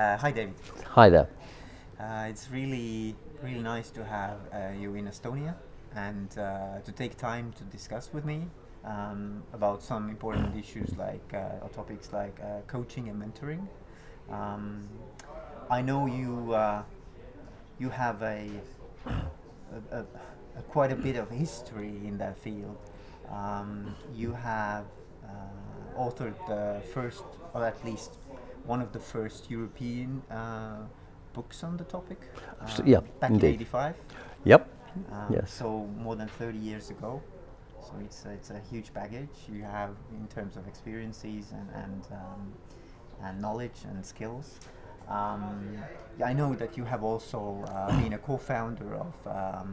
Uh, hi, David. Hi there. Uh, it's really, really nice to have uh, you in Estonia and uh, to take time to discuss with me um, about some important issues like uh, or topics like uh, coaching and mentoring. Um, I know you uh, you have a, a, a, a quite a bit of history in that field. Um, you have uh, authored the first, or at least one of the first European uh, books on the topic. Uh, yeah, back indeed. in '85. Yep. Um, Yes. So more than 30 years ago. So it's a, it's a huge baggage you have in terms of experiences and and, um, and knowledge and skills. Um, I know that you have also uh, been a co-founder of um,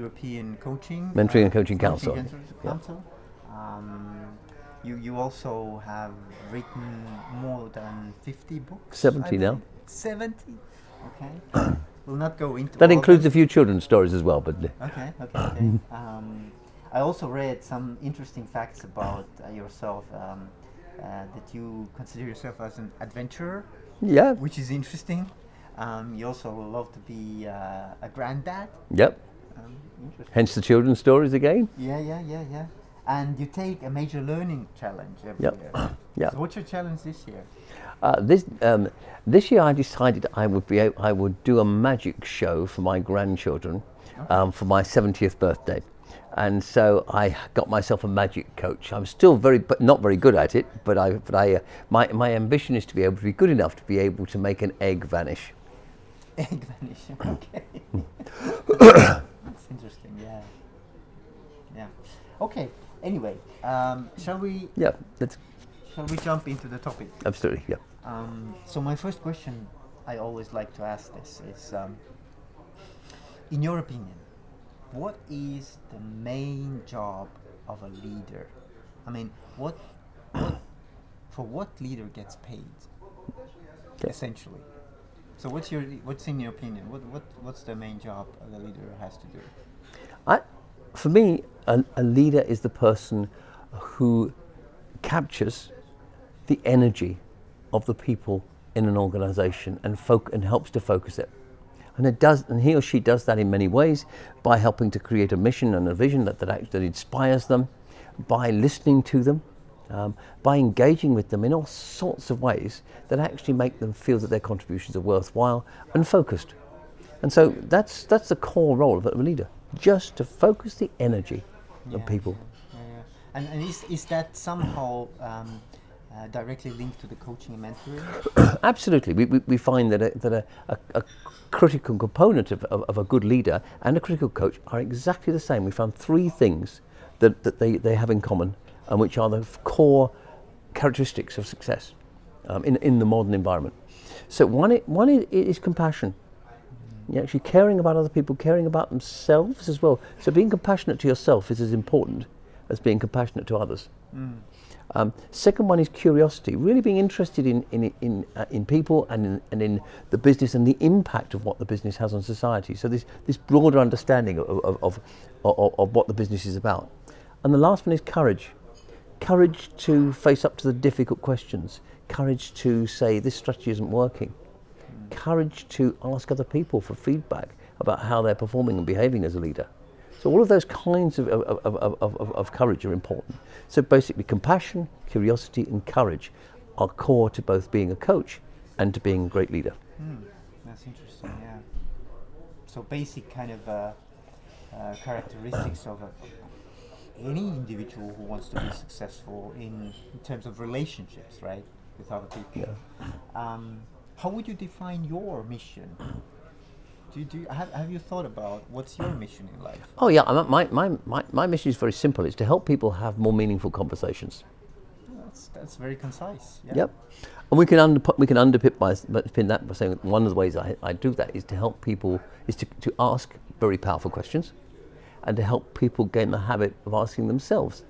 European Coaching Mentoring and Coaching Council. Council. Yeah. Council. You you also have written more than 50 books. 70 now. 70. Okay. we'll not go into That includes them. a few children's stories as well, but Okay, okay, okay. um, I also read some interesting facts about uh, yourself. Um, uh, that you consider yourself as an adventurer, yeah. which is interesting. Um, you also love to be uh, a granddad. Yep. Um, interesting. Hence the children's stories again. Yeah, yeah, yeah, yeah. And you take a major learning challenge every Yep. year. Yeah. So what's your challenge this year? Uh, this um, this year, I decided I would be a- I would do a magic show for my grandchildren um, for my 70th birthday, and so I got myself a magic coach. I'm still very but not very good at it, but I but I uh, my my ambition is to be able to be good enough to be able to make an egg vanish. Egg vanish. Okay. That's interesting. Yeah. Yeah. Okay. Anyway, um, shall we Yeah, that's shall we jump into the topic? absolutely yeah. Um, so my first question I always like to ask this is, um, in your opinion, what is the main job of a leader? I mean, what, what for what leader gets paid? Okay. Essentially. So what's your what's in your opinion? What what what's the main job a leader has to do? I, for me, a, a leader is the person who captures the energy of the people in an organization and, and helps to focus it. And it does, and he or she does that in many ways by helping to create a mission and a vision that, that actually inspires them, by listening to them, um, by engaging with them in all sorts of ways that actually make them feel that their contributions are worthwhile and focused. And so that's, that's the core role of a leader, just to focus the energy of people. Yeah, yeah. And, and is, is that somehow um, uh, directly linked to the coaching and mentoring? Absolutely. We, we, we find that, a, that a, a, a critical component of, of, of a good leader and a critical coach are exactly the same. We found three things that, that they, they have in common and which are the core characteristics of success um, in, in the modern environment. So one, i- one is compassion. Actually caring about other people, caring about themselves as well. So being compassionate to yourself is as important as being compassionate to others. Um, second one is curiosity, really being interested in in in, uh, in people and in, and in the business and the impact of what the business has on society. So this this broader understanding of of, of, of, of what the business is about. And the last one is courage, courage to face up to the difficult questions, courage to say this strategy isn't working, courage to ask other people for feedback about how they're performing and behaving as a leader. So all of those kinds of, of, of, of, of, courage are important. So basically compassion, curiosity and courage are core to both being a coach and to being a great leader. Hmm, that's interesting. Yeah. So basic kind of uh, uh, characteristics of a, any individual who wants to be successful in, in terms of relationships, right, with other people. Um, how would you define your mission? Do you, do you, have, have you thought about what's your mission in life? Oh yeah, my, my, my, my mission is very simple. It's to help people have more meaningful conversations. That's, that's very concise. Yeah. Yep. And we can under, we can underpin by, pin that by saying one of the ways I, I do that is to help people is to, to ask very powerful questions, and to help people gain the habit of asking themselves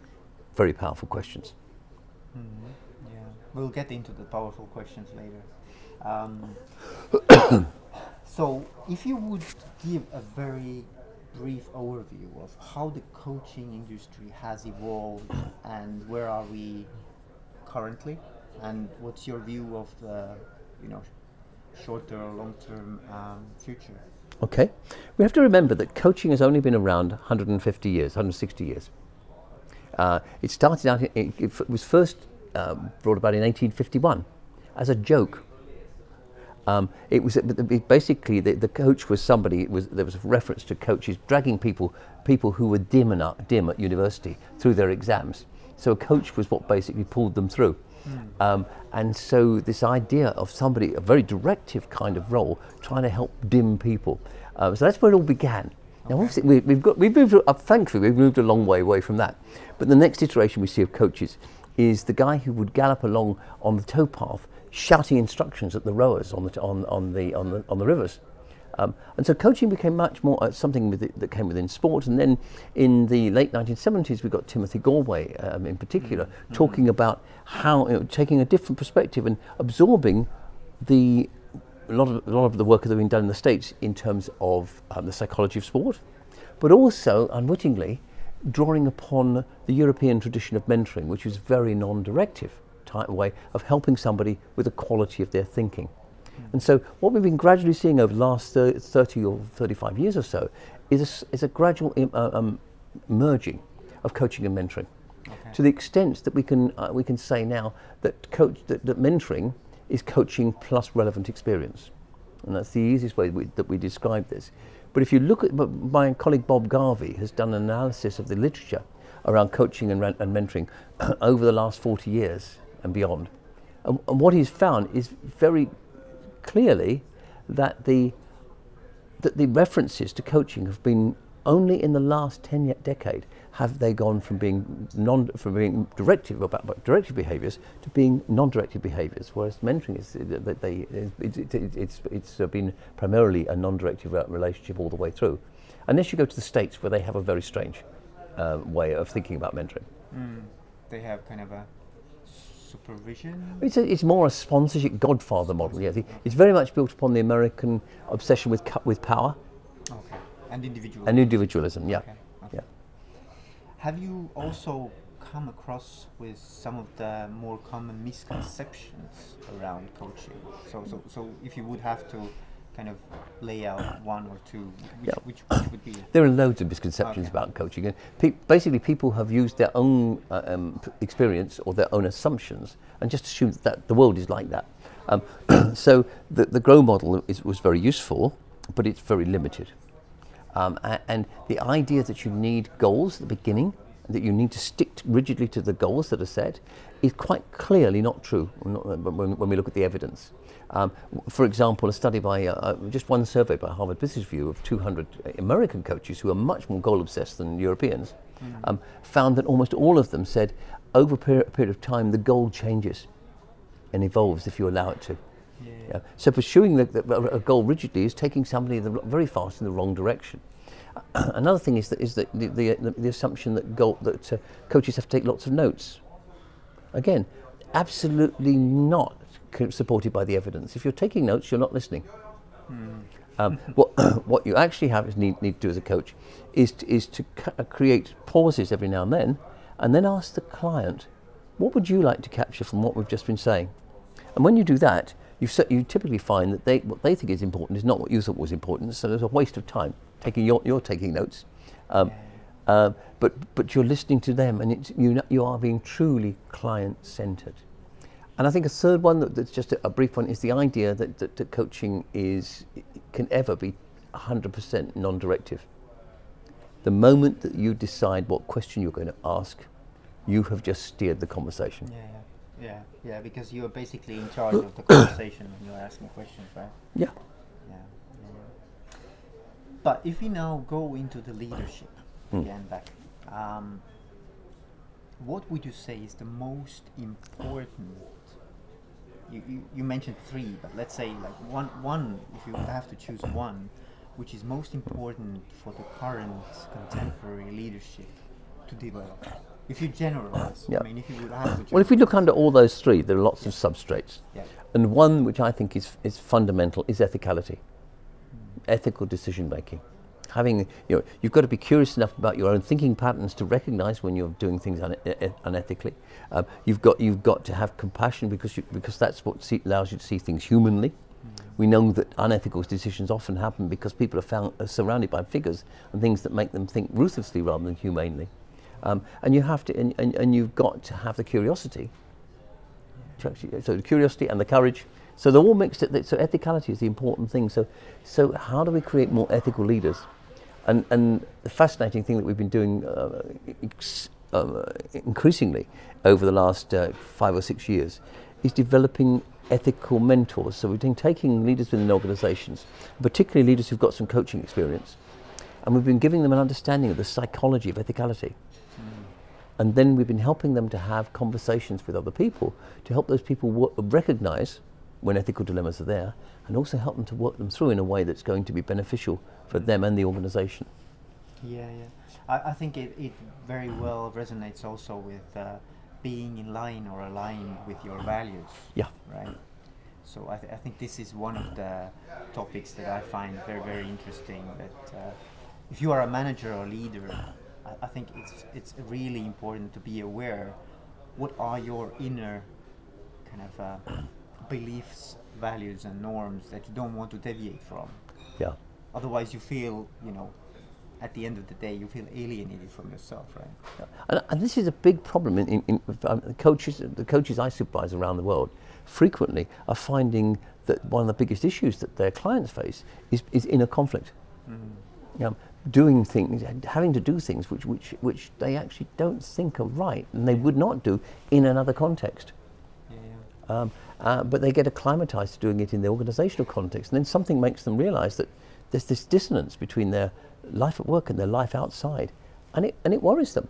very powerful questions. Mm-hmm. Yeah, we'll get into the powerful questions later. Um, so, if you would give a very brief overview of how the coaching industry has evolved and where are we currently, and what's your view of the, you know, shorter or long-term um, future. Okay. We have to remember that coaching has only been around 150 years, 160 years. Uh, it started out, it, it was first um, brought about in 1851 as a joke. Um, it was basically the, the, coach was somebody. Was, there was a reference to coaches dragging people, people who were dim and dim at university through their exams. So a coach was what basically pulled them through. Mm. Um, and so this idea of somebody, a very directive kind of role, trying to help dim people. Uh, so that's where it all began. Now, obviously, we, have got we've moved up. Thankfully, we've moved a long way away from that. But the next iteration we see of coaches is the guy who would gallop along on the towpath, shouting instructions at the rowers on the on, on the on the on the rivers. Um, and so coaching became much more uh, something it, that came within sport. And then in the late 1970s, we got Timothy Gallwey um, in particular mm-hmm. talking about how you know, taking a different perspective and absorbing the a lot of a lot of the work that has been done in the states in terms of um, the psychology of sport, but also unwittingly drawing upon the European tradition of mentoring, which was very non-directive type way of helping somebody with the quality of their thinking. And so, what we've been gradually seeing over the last 30 or 35 years or so is a, is a gradual uh, um, merging of coaching and mentoring. Okay. To the extent that we can, uh, we can say now that, coach, that, that, mentoring is coaching plus relevant experience. And that's the easiest way we, that we describe this. But if you look at my colleague Bob Garvey has done an analysis of the literature around coaching and, and mentoring over the last 40 years and beyond. And, and what he's found is very clearly that the that the references to coaching have been only in the last 10 decade have they gone from being non from being directive about directive behaviors to being non-directive behaviors whereas mentoring is that they it, it, it, it's it's been primarily a non-directive relationship all the way through unless you go to the states where they have a very strange uh, way of thinking about mentoring mm. they have kind of a supervision? It's, a, it's more a sponsorship godfather model. Yeah, it's very much built upon the American obsession with with power. Okay, and individualism. And individualism. Yeah. Okay. Okay. Yeah. Have you also come across with some of the more common misconceptions around coaching? So, so, so if you would have to kind of lay out one or two, which, yeah. which, which would be? There are loads of misconceptions okay. about coaching. And pe- basically, people have used their own uh, um, experience or their own assumptions and just assumed that the world is like that. Um, so the, the GROW model is, was very useful, but it's very limited. Um, and, and the idea that you need goals at the beginning, that you need to stick rigidly to the goals that are set, is quite clearly not true when, when we look at the evidence. Um, for example, a study by uh, uh, just one survey by Harvard Business Review of 200 American coaches who are much more goal obsessed than Europeans mm. um, found that almost all of them said over a period, period, of time the goal changes and evolves if you allow it to. Yeah. Yeah. So pursuing the, the, a goal rigidly is taking somebody the, very fast in the wrong direction. Another thing is that is that the, the, the assumption that goal, that uh, coaches have to take lots of notes. Again, absolutely not supported by the evidence. If you're taking notes, you're not listening. Mm. Um, what, what you actually have is need, need to do as a coach is to, is to c- create pauses every now and then, and then ask the client, what would you like to capture from what we've just been saying? And when you do that, you, you typically find that they, what they think is important is not what you thought was important, so there's a waste of time taking your, you're taking notes. Um, uh, but, but you're listening to them, and you, you are being truly client centered. And I think a third one that, that's just a, a, brief one is the idea that, that, that coaching is can ever be 100% non-directive. The moment that you decide what question you're going to ask, you have just steered the conversation. Yeah, yeah, yeah, yeah because you're basically in charge of the conversation when you're asking questions, right? Yeah. Yeah. yeah. But if we now go into the leadership mm. again back, um, what would you say is the most important you, you, you mentioned three, but let's say like one, one, if you have to choose one, which is most important for the current contemporary leadership to develop? If you generalize, yeah. I mean, if you would have to. Well, if we look under all those three, there are lots yeah. of substrates. Yeah. And one which I think is, is fundamental is ethicality, mm. ethical decision making having you know you've got to be curious enough about your own thinking patterns to recognize when you're doing things un- unethically. Um, you've got you've got to have compassion because you, because that's what see, allows you to see things humanly. We know that unethical decisions often happen because people are, found, are surrounded by figures and things that make them think ruthlessly rather than humanely. Um, and you have to, and, and, and you've got to have the curiosity. To actually, so the curiosity and the courage. So they're all mixed. So ethicality is the important thing. So, so how do we create more ethical leaders? And, and the fascinating thing that we've been doing uh, ex- uh, increasingly over the last uh, five or six years is developing ethical mentors. So we've been taking leaders within organizations, particularly leaders who've got some coaching experience, and we've been giving them an understanding of the psychology of ethicality. Mm. And then we've been helping them to have conversations with other people to help those people w- recognize when ethical dilemmas are there and also help them to work them through in a way that's going to be beneficial for them and the organization. Yeah, yeah. I, I think it, it very well resonates also with uh, being in line or aligned with your values. Yeah. Right. So I, th- I think this is one of the topics that I find very very interesting. That uh, if you are a manager or leader, I, I think it's it's really important to be aware what are your inner kind of uh, beliefs, values, and norms that you don't want to deviate from. Yeah. Otherwise, you feel you know at the end of the day, you feel alienated from yourself, right? Yeah. And, and, this is a big problem in, in, in um, coaches. The coaches I supervise around the world frequently are finding that one of the biggest issues that their clients face is, is inner conflict. Mm. You know, doing things, having to do things which, which, which they actually don't think are right and they would not do in another context. Yeah, yeah. Um, uh, but they get acclimatized to doing it in the organizational context, and then something makes them realize that there's this dissonance between their life at work and their life outside, and it and it worries them.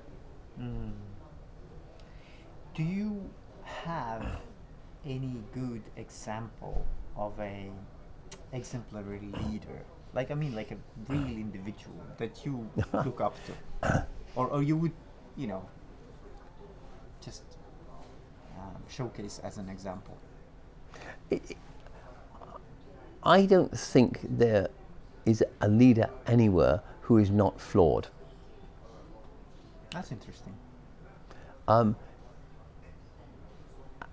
Mm. Do you have any good example of a exemplary leader? Like I mean, like a real individual that you look up to, or or you would, you know, just um, showcase as an example. It, I don't think there is a leader anywhere who is not flawed. That's interesting. Um,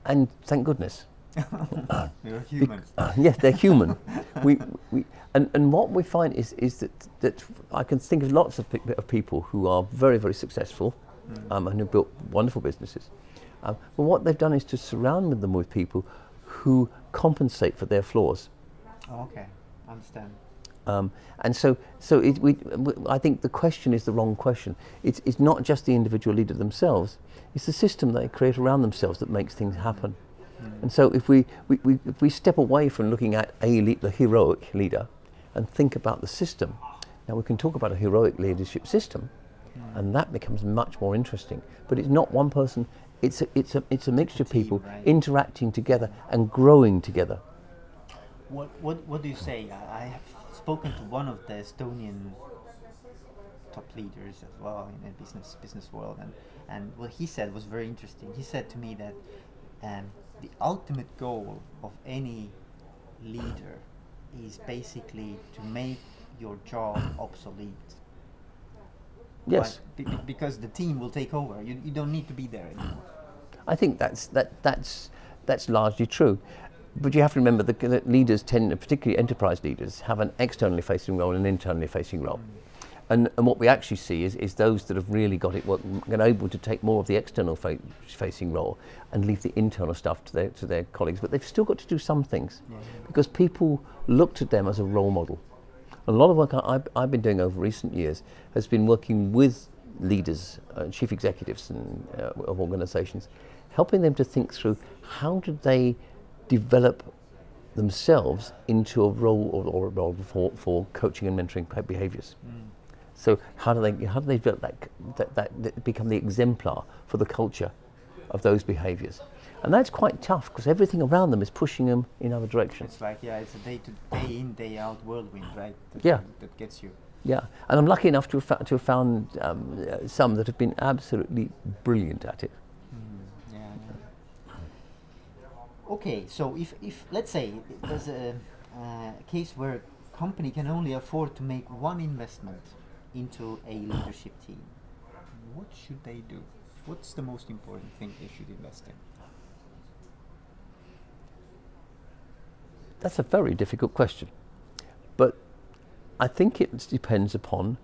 and thank goodness. they're human. Yes, they're human. we, we, and, and what we find is, is that, that I can think of lots of, pe- of people who are very, very successful mm. um, and who built wonderful businesses. Um, but what they've done is to surround them with people who compensate for their flaws. Oh, okay, I understand. Um, and so, so it, we, I think the question is the wrong question. It's, it's not just the individual leader themselves, it's the system they create around themselves that makes things happen. Mm. And so if we, we, we, if we step away from looking at a le- the heroic leader and think about the system, now we can talk about a heroic leadership system, mm. and that becomes much more interesting. But it's not one person, it's a, it's a, it's a mixture of people right? interacting together and growing together. What, what, what do you say? I have spoken to one of the Estonian top leaders as well in the business business world, and and what he said was very interesting. He said to me that um, the ultimate goal of any leader is basically to make your job obsolete. Yes. Be- because the team will take over. You, you don't need to be there anymore. I think that's that that's that's largely true but you have to remember that, that leaders tend, particularly enterprise leaders, have an externally facing role and an internally facing role. Mm. And, and what we actually see is, is those that have really got it work, and able to take more of the external fa- facing role and leave the internal stuff to their, to their colleagues. But they've still got to do some things yeah, yeah. because people looked at them as a role model. A lot of work I, I've, I've been doing over recent years has been working with leaders, uh, chief executives and, uh, of organizations, helping them to think through how do they develop themselves into a role or, or a role for, for coaching and mentoring behaviors. Mm. So how do they how do they develop that, that, that, that become the exemplar for the culture of those behaviors? And that's quite tough because everything around them is pushing them in other directions. It's like yeah, it's a day to day in day out whirlwind, right? That, yeah, that gets you. Yeah, and I'm lucky enough to have, fa- to have found um, uh, some that have been absolutely brilliant at it. Yeah. Okay, so if, if let's say there's a uh, case where a company can only afford to make one investment into a leadership team, what should they do? What's the most important thing they should invest in? That's a very difficult question. But I think it depends upon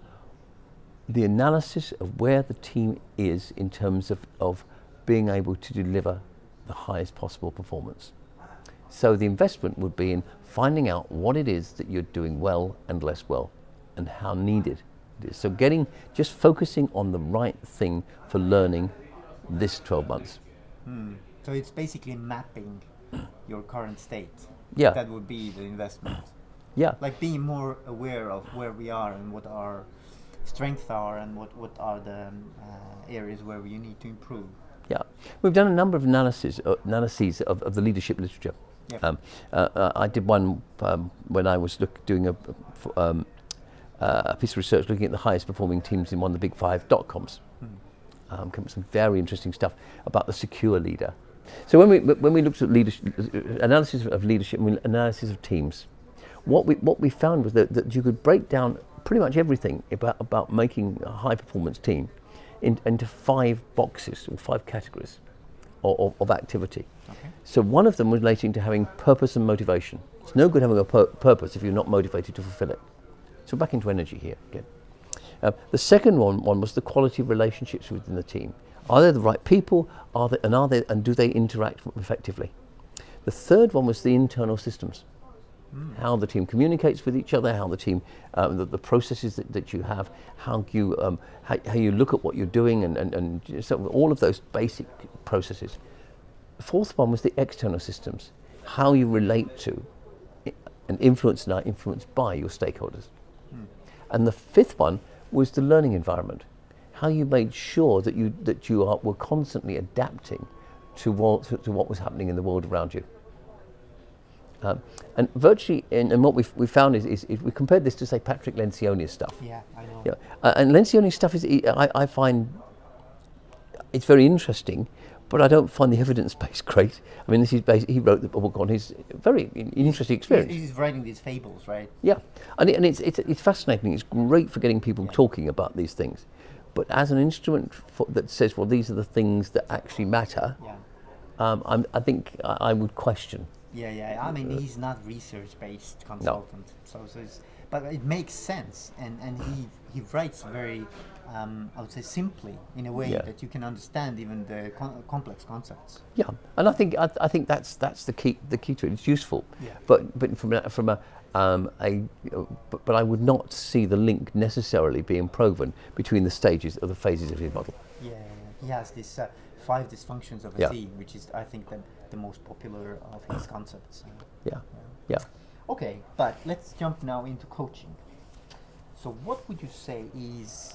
the analysis of where the team is in terms of, of being able to deliver the highest possible performance. So the investment would be in finding out what it is that you're doing well and less well and how needed it is. So getting just focusing on the right thing for learning this 12 months. Hmm. So it's basically mapping your current state. Yeah. That would be the investment. Yeah. Like being more aware of where we are and what our strengths are and what, what are the um, uh, areas where we need to improve. Yeah, we've done a number of analyses, uh, analyses of, of the leadership literature. Yep. Um, uh, uh, I did one um, when I was look, doing a, um, uh, a piece of research looking at the highest performing teams in one of the big five dot coms. Um, with some very interesting stuff about the secure leader. So when we when we looked at leadership, analysis of leadership, and analysis of teams, what we what we found was that, that you could break down pretty much everything about about making a high performance team in, into five boxes or five categories of, of, of activity. Okay. So one of them was relating to having purpose and motivation. It's no good having a pur- purpose if you're not motivated to fulfill it. So back into energy here again. Uh, the second one, one was the quality of relationships within the team. Are they the right people? Are they, and are they, and do they interact effectively? The third one was the internal systems. How the team communicates with each other, how the team, um, the, the processes that, that you have, how you, um, how, how you look at what you're doing, and, and, and so all of those basic processes. The fourth one was the external systems, how you relate to and influence and are influenced by your stakeholders. And the fifth one was the learning environment, how you made sure that you, that you are, were constantly adapting to what, to, to what was happening in the world around you. Um, and virtually, and, and what we we found is, is if we compared this to say Patrick Lencioni's stuff. Yeah, I know. Yeah, uh, and Lencioni's stuff is I, I find it's very interesting, but I don't find the evidence base great. I mean, this is basi- he wrote the book on his very interesting experience. he's writing these fables, right? Yeah, and, it, and it's, it's it's fascinating. It's great for getting people talking about these things, but as an instrument for, that says, well, these are the things that actually matter. Yeah. Um, I'm, I think I, I would question. Yeah, yeah. I mean, he's not research-based consultant, so, so it's, but it makes sense, and and he he writes very, um, I would say, simply in a way Yeah. that you can understand even the con- complex concepts. Yeah, and I think I, I think that's that's the key the key to it. It's useful, Yeah. but but from a, from a um, a but, but I would not see the link necessarily being proven between the stages or the phases of his model. Yeah, yeah, yeah. he has this uh, five dysfunctions of a Yeah. team, which is I think the the most popular of his concepts. Uh, Yeah, yeah. Okay, but let's jump now into coaching. So, what would you say is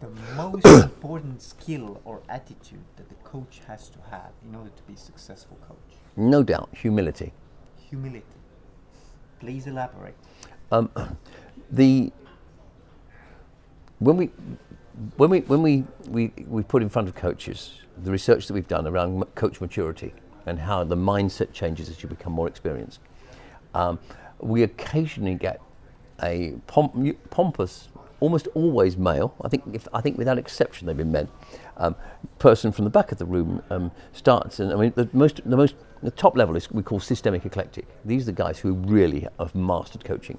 the most important skill or attitude that the coach has to have in order to be a successful coach? No doubt, humility. Humility. Please elaborate. Um, the when we when we when we, we we put in front of coaches the research that we've done around coach maturity and how the mindset changes as you become more experienced, um, we occasionally get a pom- pompous, almost always male. I think if I think without exception they've been men. Um, person from the back of the room um, starts, and I mean the most the most the top level is we call systemic eclectic. These are the guys who really have mastered coaching.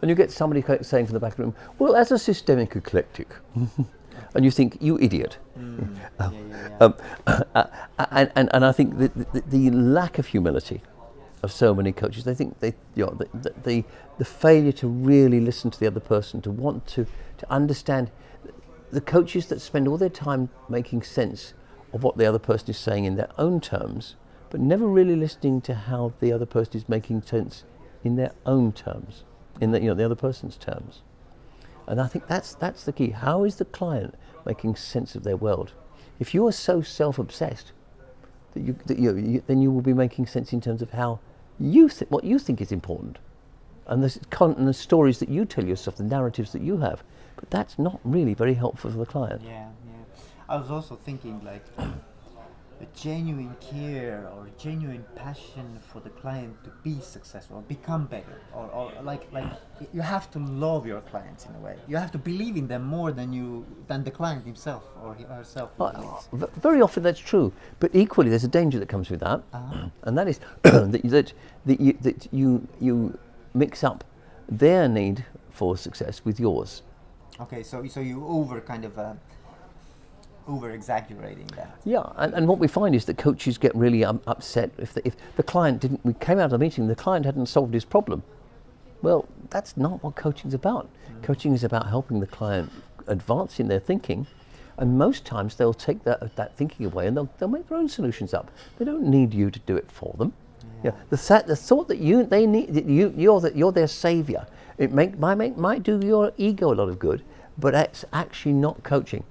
And you get somebody saying from the back of the room, "Well, as a systemic eclectic," and you think, "You idiot." Mm, yeah, yeah, yeah. Um, uh, and, and, and I think the, the, the lack of humility of so many coaches, they think they, you know, the, the, the, the failure to really listen to the other person, to want to, to understand the coaches that spend all their time making sense of what the other person is saying in their own terms, but never really listening to how the other person is making sense in their own terms, in the, you know, the other person's terms. And I think that's, that's the key. How is the client making sense of their world? If you are so self-obsessed, that you, that you, you, then you will be making sense in terms of how you th- what you think is important, and the, con- and the stories that you tell yourself, the narratives that you have. But that's not really very helpful for the client. Yeah, yeah. I was also thinking like a genuine care or genuine passion for the client to be successful or become better or, or like like you have to love your clients in a way you have to believe in them more than you than the client himself or herself Uh, believes. v- very often that's true, but equally there's a danger that comes with that, Ah. and that is that, you- that, that, you, that you, you mix up their need for success with yours. okay so so you over kind of uh, over exaggerating that Yeah, and, and what we find is that coaches get really um, upset if the, if the client didn't. We came out of the meeting, the client hadn't solved his problem. Well, that's not what coaching's about. Coaching is about helping the client advance in their thinking, and most times they'll take that, that thinking away and they'll, they'll make their own solutions up. They don't need you to do it for them. Yeah. the, the thought that you they need that you you're that you're their savior. It make, might make might do your ego a lot of good, but it's actually not coaching.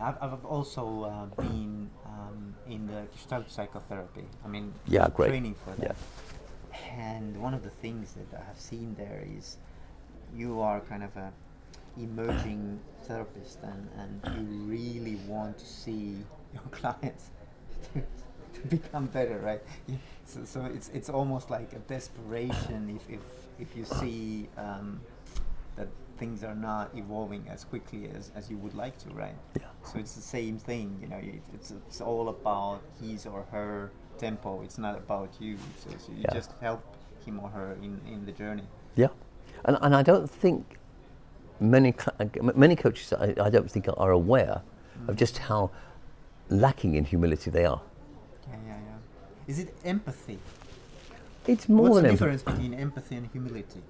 I understand. Yeah, I've, I've also uh, been um, in the Gestalt psychotherapy. I mean, Yeah, great. training for that. Yeah. And one of the things that I have seen there is you are kind of a emerging therapist, and, and you really want to see your clients to, to become better, right? Yeah. So, so it's it's almost like a desperation if if if you see. Um, that things are not evolving as quickly as, as you would like to, right? Yeah. So it's the same thing, you know. It, it's it's all about his or her tempo. It's not about you. So, so you Yeah. just help him or her in, in the journey. Yeah, and, and I don't think many uh, many coaches I, I don't think are aware of just how lacking in humility they are. Yeah, yeah, yeah. Is it empathy? It's more What's than the empathy. difference between empathy and humility?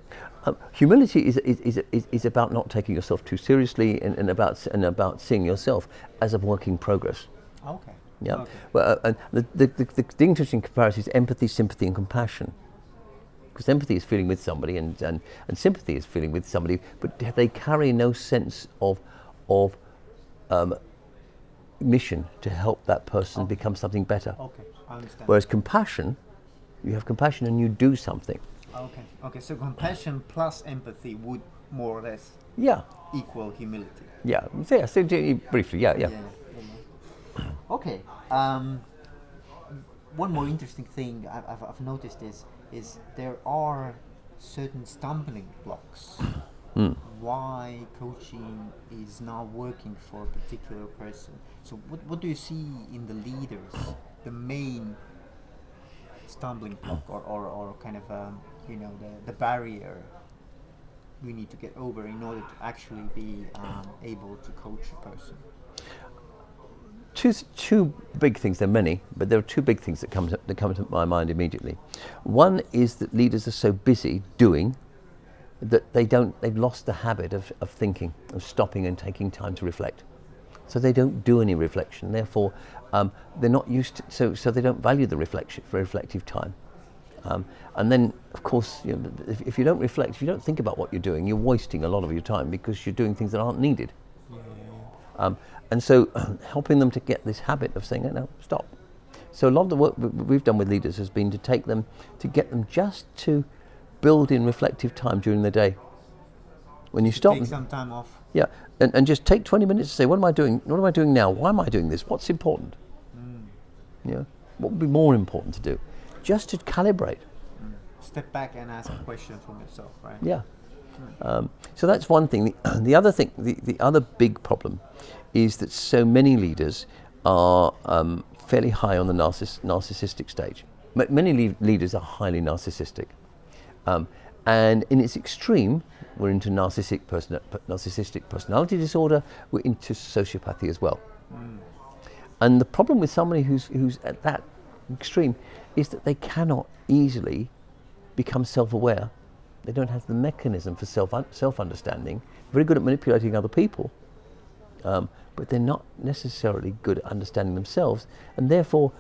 Um, humility is, is, is, is, is about not taking yourself too seriously and, and about and about seeing yourself as a work in progress. Okay. Yeah. Okay. Well, uh, and the, the, the, the, the interesting comparison is empathy, sympathy, and compassion. Because empathy is feeling with somebody, and, and, and sympathy is feeling with somebody, but they carry no sense of, of um, mission to help that person Okay. become something better. Okay, I understand. Whereas compassion, you have compassion and you do something. okay. Okay. So compassion plus empathy would more or less Yeah, equal humility. yeah. So briefly, yeah, yeah. yeah, yeah. Okay. Um, one more interesting thing I've, I've, I've noticed is is there are certain stumbling blocks Hmm. why coaching is not working for a particular person. So what, what do you see in the leaders, the main stumbling block or, or, or kind of um, you know the, the barrier we need to get over in order to actually be um, able to coach a person? two, two big things. There are many, but there are two big things that come to, that come to my mind immediately. One is that leaders are so busy doing that they don't. They've lost the habit of, of thinking, of stopping and taking time to reflect. So they don't do any reflection. Therefore, um, they're not used to. So so they don't value the reflection for reflective time. Um, and then, of course, you know, if, if you don't reflect, if you don't think about what you're doing, you're wasting a lot of your time because you're doing things that aren't needed. Um, and so helping them to get this habit of saying, no, stop. So a lot of the work we've done with leaders has been to take them, to get them just to build in reflective time during the day. When you stop, Take some time off. Yeah, and, and just take 20 minutes to say, what am I doing? What am I doing now? Why am I doing this? What's important? Yeah, what would be more important to do? Just to calibrate. Step back and ask a question from yourself, right? Yeah. Um, so that's one thing. The, the other thing, the, the other big problem is that so many leaders are um, fairly high on the narciss- narcissistic stage. M- many le- leaders are highly narcissistic. Um, and in its extreme, we're into narcissistic, person- narcissistic personality disorder, we're into sociopathy as well. And the problem with somebody who's, who's at that extreme is that they cannot easily become self aware. They don't have the mechanism for self self understanding. Very good at manipulating other people, um, but they're not necessarily good at understanding themselves, and therefore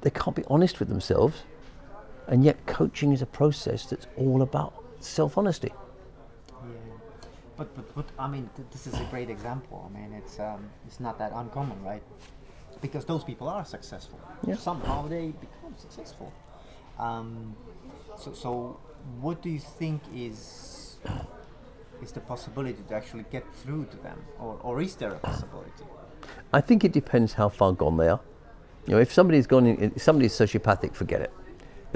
they can't be honest with themselves. And yet, coaching is a process that's all about self honesty. Yeah. But, but, but I mean, th- this is a great example. I mean, it's, um, it's not that uncommon, right? Because those people are successful. Yeah. Somehow they become successful. Um, so, so, what do you think is is the possibility to actually get through to them, or, or is there a possibility? I think it depends how far gone they are. You know, if somebody's gone, in, if somebody's sociopathic, forget it.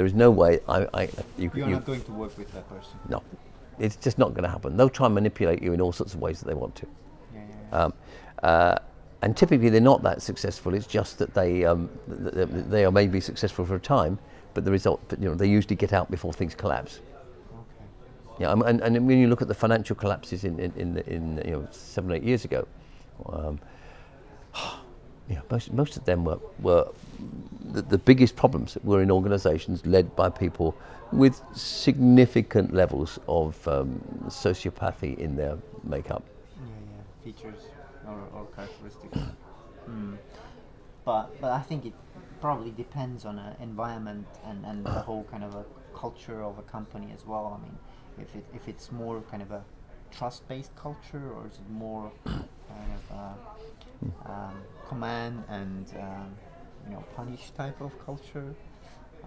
There is no way I, I you, You're you- not going to work with that person. no, it's just not going to happen. They'll try and manipulate you in all sorts of ways that they want to. Yeah, yeah, yeah. Um, uh, and typically they're not that successful. It's just that they um, th- th- they are maybe successful for a time, but the result, you know, they usually get out before things collapse. okay. Yeah, and, and when you look at the financial collapses in in, in, in you know seven eight years ago, um, yeah, most most of them were were the, the biggest problems were in organisations led by people with significant levels of um, sociopathy in their makeup. Yeah, yeah. Features or, or characteristics. Hmm. But but I think it probably depends on an environment and, and the whole kind of a culture of a company as well. I mean, if it if it's more kind of a trust-based culture or is it more kind of a, um, command and um, you know punish type of culture?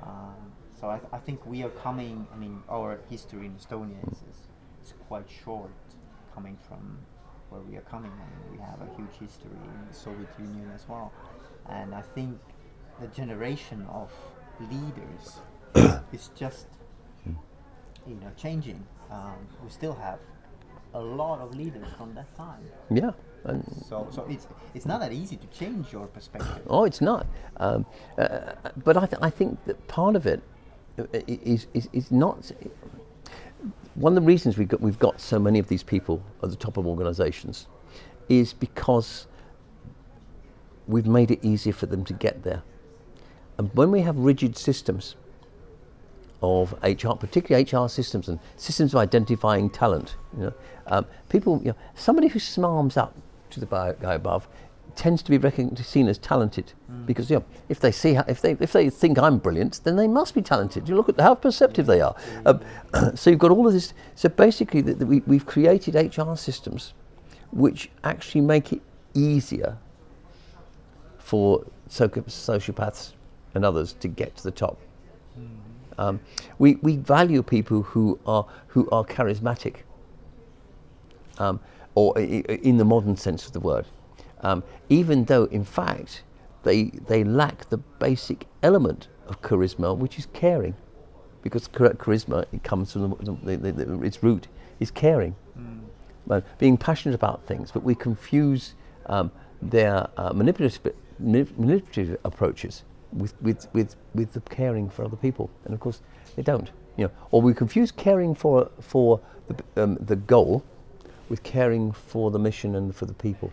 Um, so I, th- I think we are coming. I mean, our history in Estonia is, is, is quite short, coming from where we are coming. I mean, we have a huge history in the Soviet Union as well, and I think the generation of leaders is just you know changing. Um, we still have a lot of leaders from that time, Yeah, and so so it's it's not that easy to change your perspective. Oh, it's not. Um, uh, but I, th- I think that part of it uh, is, is, is not. One of the reasons we've got, we've got so many of these people at the top of organisations is because we've made it easier for them to get there. And when we have rigid systems of HR, particularly HR systems and systems of identifying talent, you know, um, people, you know, somebody who smarms up to the guy above tends to be seen as talented because you know, if they see how, if they if they think I'm brilliant, then they must be talented. You look at how perceptive they are. Um, so you've got all of this. So basically, that that we, we've created HR systems which actually make it easier for sociopaths and others to get to the top. Um, we, we value people who are, who are charismatic, um, or in the modern sense of the word, um, even though in fact they, they lack the basic element of charisma, which is caring, because charisma it comes from the, the, the, its root is caring, but being passionate about things. But we confuse um, their uh, manipulative, manipulative approaches with, with, with, with the caring for other people, and of course they don't. You know, or we confuse caring for for the, um, the goal with caring for the mission and for the people.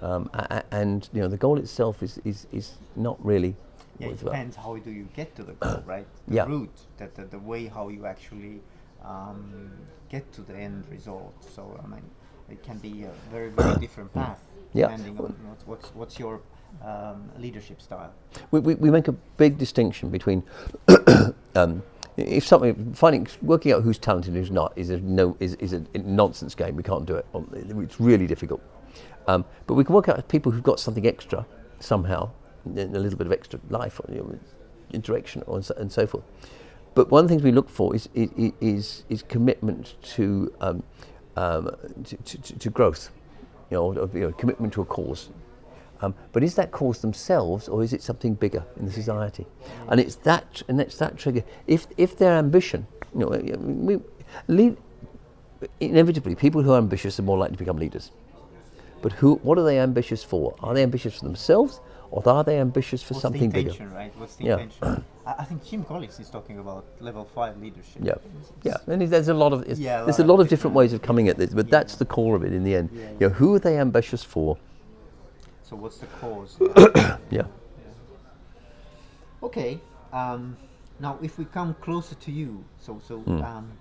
Um, and you know, the goal itself is, is, is not really. Yeah, it about. depends how do you get to the goal, right? The Yeah. route, that the, the way how you actually um, get to the end result. So I mean, it can be a very very different path Yeah. depending on what, what's what's your um, leadership style. we, we, we make a big distinction between um, if something finding working out who's talented and who's not is a no is, is a nonsense game. We can't do it. Um, It's really difficult. Um, but we can work out people who've got something extra somehow, a little bit of extra life or you know, interaction or and so, forth. But one of the things we look for is is is, is commitment to, um, um, to, to to growth, you know, or, you know, commitment to a cause. Um, but is that cause themselves, or is it something bigger in the society? And it's that, and it's that trigger. If if their ambition, you know, we, lead, inevitably, people who are ambitious are more likely to become leaders. But who? What are they ambitious for? Are they ambitious for themselves, or are they ambitious for What's something the bigger? intention, right? What's the Yeah. intention? I, I think Jim Collins is talking about level five leadership. Yeah, It's- yeah. And there's a lot of Yeah, a there's a lot of different ways of coming at this, but Yeah. that's the core of it in the end. Yeah, You know, who are they ambitious for? So what's the cause? Yeah. Okay. Um, now, if we come closer to you, so so Hmm. um,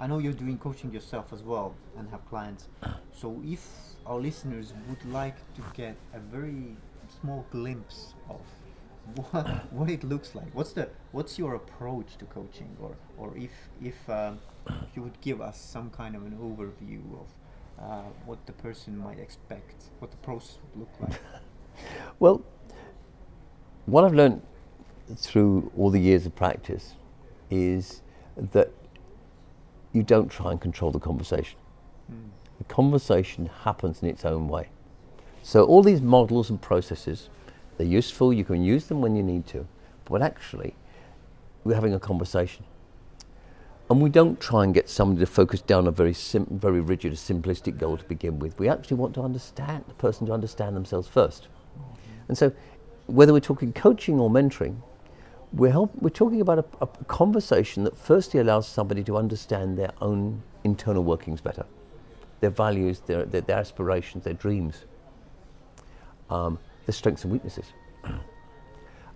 I know you're doing coaching yourself as well and have clients. So if our listeners would like to get a very small glimpse of what what it looks like, what's the what's your approach to coaching, or or if if um, you would give us some kind of an overview of uh, what the person might expect, what the process would look like. Well, what I've learned through all the years of practice is that you don't try and control the conversation. The conversation happens in its own way. So all these models and processes They're useful. You can use them when you need to, but actually, we're having a conversation. And we don't try and get somebody to focus down a very sim- very rigid, simplistic goal to begin with. We actually want to understand the person to understand themselves 1st And so, whether we're talking coaching or mentoring, we're, help, we're talking about a, a conversation that firstly allows somebody to understand their own internal workings better, their values, their, their, their aspirations, their dreams, um, their strengths and weaknesses.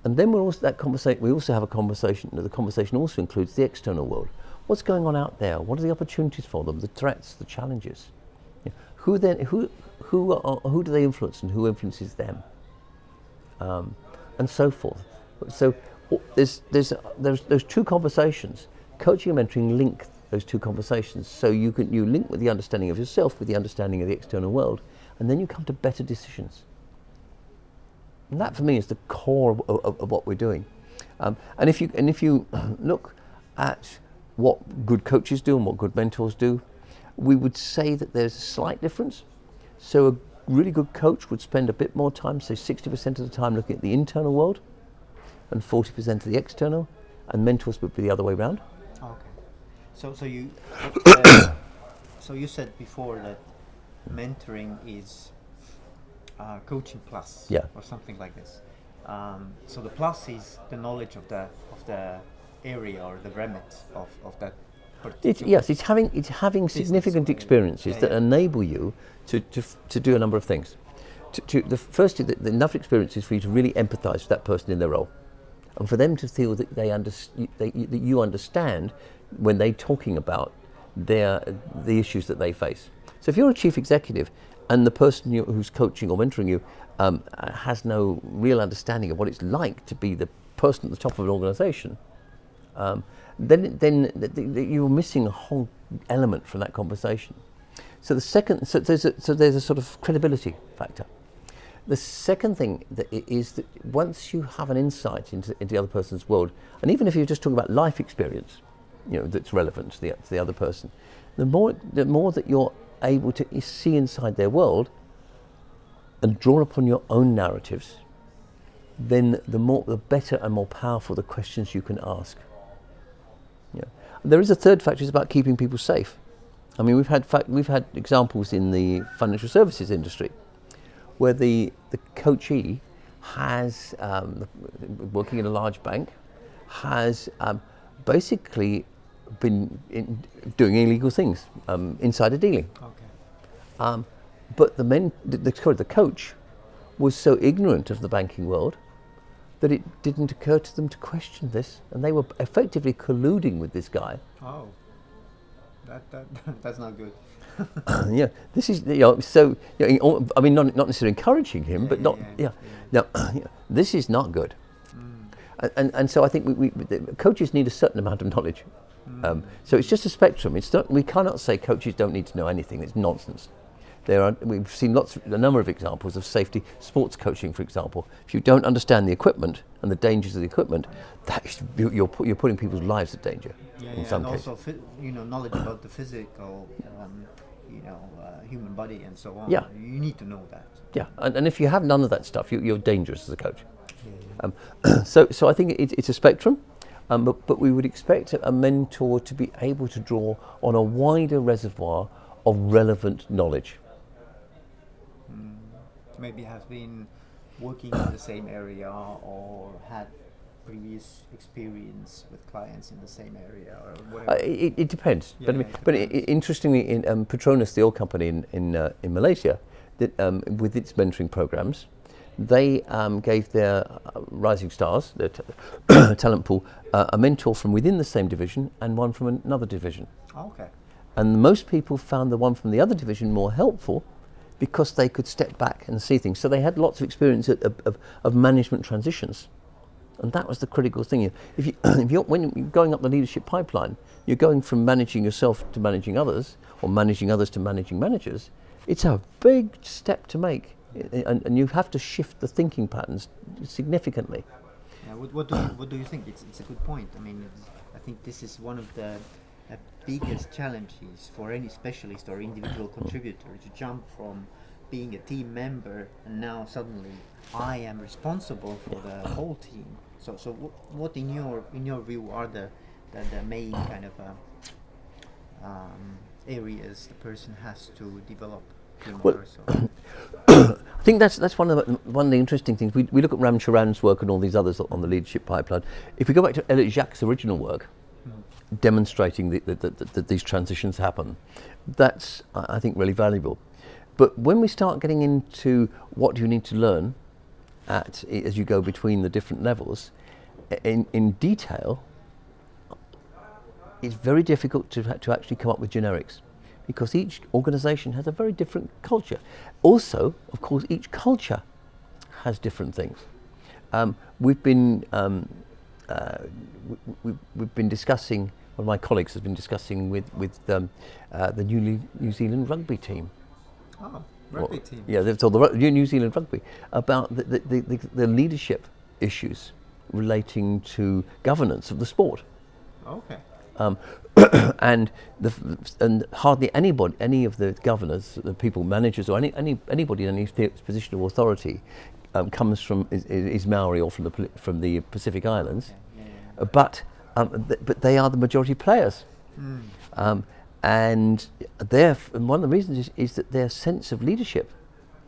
and then we're also that conversation. We also have a conversation. The conversation also includes the external world. What's going on out there? What are the opportunities for them? The threats, the challenges. Who then? Who who are, who do they influence, and who influences them? Um, and so forth. So there's, there's, there's those two conversations. Coaching and mentoring link those two conversations. So you can you link with the understanding of yourself with the understanding of the external world, and then you come to better decisions. And that for me is the core of, of, of what we're doing. Um, and if you and if you look at what good coaches do and what good mentors do, we would say that there's a slight difference. So a really good coach would spend a bit more time, say 60% of the time, looking at the internal world and 40% of the external, and mentors would be the other way around. Okay. So, so you, uh, so you said before that mentoring is uh, coaching plus, yeah. or something like this. Um, so the plus is the knowledge of the of the area or the remit of, of that. It's, yes, it's having it's having significant experiences yeah, that yeah. enable you to, to, to do a number of things. To, to the first, the, the enough experiences for you to really empathise with that person in their role and for them to feel that they, under, they, that you understand when they're talking about their, the issues that they face. So if you're a chief executive and the person you, who's coaching or mentoring you um, has no real understanding of what it's like to be the person at the top of an organization, um, then, then th- th- you're missing a whole element from that conversation. So the second, so there's a, so there's a sort of credibility factor. The second thing that is that once you have an insight into, into the other person's world, and even if you're just talking about life experience, you know, that's relevant to the, to the other person, the more, the more that you're able to see inside their world and draw upon your own narratives, then the more, the better and more powerful the questions you can ask. There is a third factor, it's about keeping people safe. I mean, we've had, we've had examples in the financial services industry where the, the coachee has, um, working in a large bank, has um, basically been doing illegal things, um, insider dealing. Okay. Um, but the men, the, the, the coach, was so ignorant of the banking world that it didn't occur to them to question this, and they were effectively colluding with this guy. Oh, that, that that's not good. yeah, this is you know, so. You know, I mean, not not necessarily encouraging him, yeah, but not yeah. yeah. Now, this is not good, mm. and and so I think we, we coaches need a certain amount of knowledge. Mm. Um, so it's just a spectrum. It's not, we cannot say coaches don't need to know anything. It's nonsense. There are, we've seen lots, a number of examples of safety sports coaching, for example. If you don't understand the equipment and the dangers of the equipment, is, you're, you're putting people's lives at danger. Yeah, in yeah, some and cases. also, you know, knowledge about the physical, um, you know, uh, human body and so on. Yeah. You need to know that. Yeah, and, and if you have none of that stuff, you, are dangerous as a coach. Yeah, um, so, so I think it, it's a spectrum. Um, but, but we would expect a mentor to be able to draw on a wider reservoir of relevant knowledge maybe have been working in the same area or had previous experience with clients in the same area or whatever? Uh, it, it, depends. Yeah, but I mean, but it, interestingly, in um, Petronas, the oil company in in, uh, in Malaysia, that, um, with its mentoring programs, they um, gave their uh, rising stars, their t- talent pool, uh, a mentor from within the same division and one from another division. Oh, okay. And most people found the one from the other division more helpful because they could step back and see things. So they had lots of experience of, of, of management transitions. And that was the critical thing. If, you, if you're, when you're going up the leadership pipeline, you're going from managing yourself to managing others, or managing others to managing managers. It's a big step to make, and, and you have to shift the thinking patterns significantly. Yeah, what, what, do, you, what do you think? It's, it's a good point. I mean, I think this is one of the biggest challenges for any specialist or individual contributor to jump from being a team member, and now suddenly I am responsible for the whole team. So, so wh- what in your in your view are the the, the main kind of uh, um, areas the person has to develop? Well, I think that's that's one of the, one of the interesting things. We, we look at Ram Charan's work and all these others on the leadership pipeline. If we go back to Elliott Jaques' original work, demonstrating that the, the, the, that these transitions happen, that's I think really valuable. But when we start getting into what do you need to learn at as you go between the different levels, in in detail, it's very difficult to, to actually come up with generics because each organization has a very different culture. Also, of course, each culture has different things. Um, we've been um, uh, we, we, we've been discussing. One of my colleagues has been discussing with with um, uh, the New, New Zealand rugby team. oh, rugby Well, team. Yeah, they've told the New Zealand rugby about the, the, the, the, the leadership issues relating to governance of the sport. Okay. Um, and the, and hardly anybody, any of the governors, the people, managers, or any, any anybody in any position of authority, um, comes from is, is Maori or from the from the Pacific Islands. Yeah, yeah, Uh, but um, th- but they are the majority players. Mm. um, and their f- and one of the reasons is, is that their sense of leadership,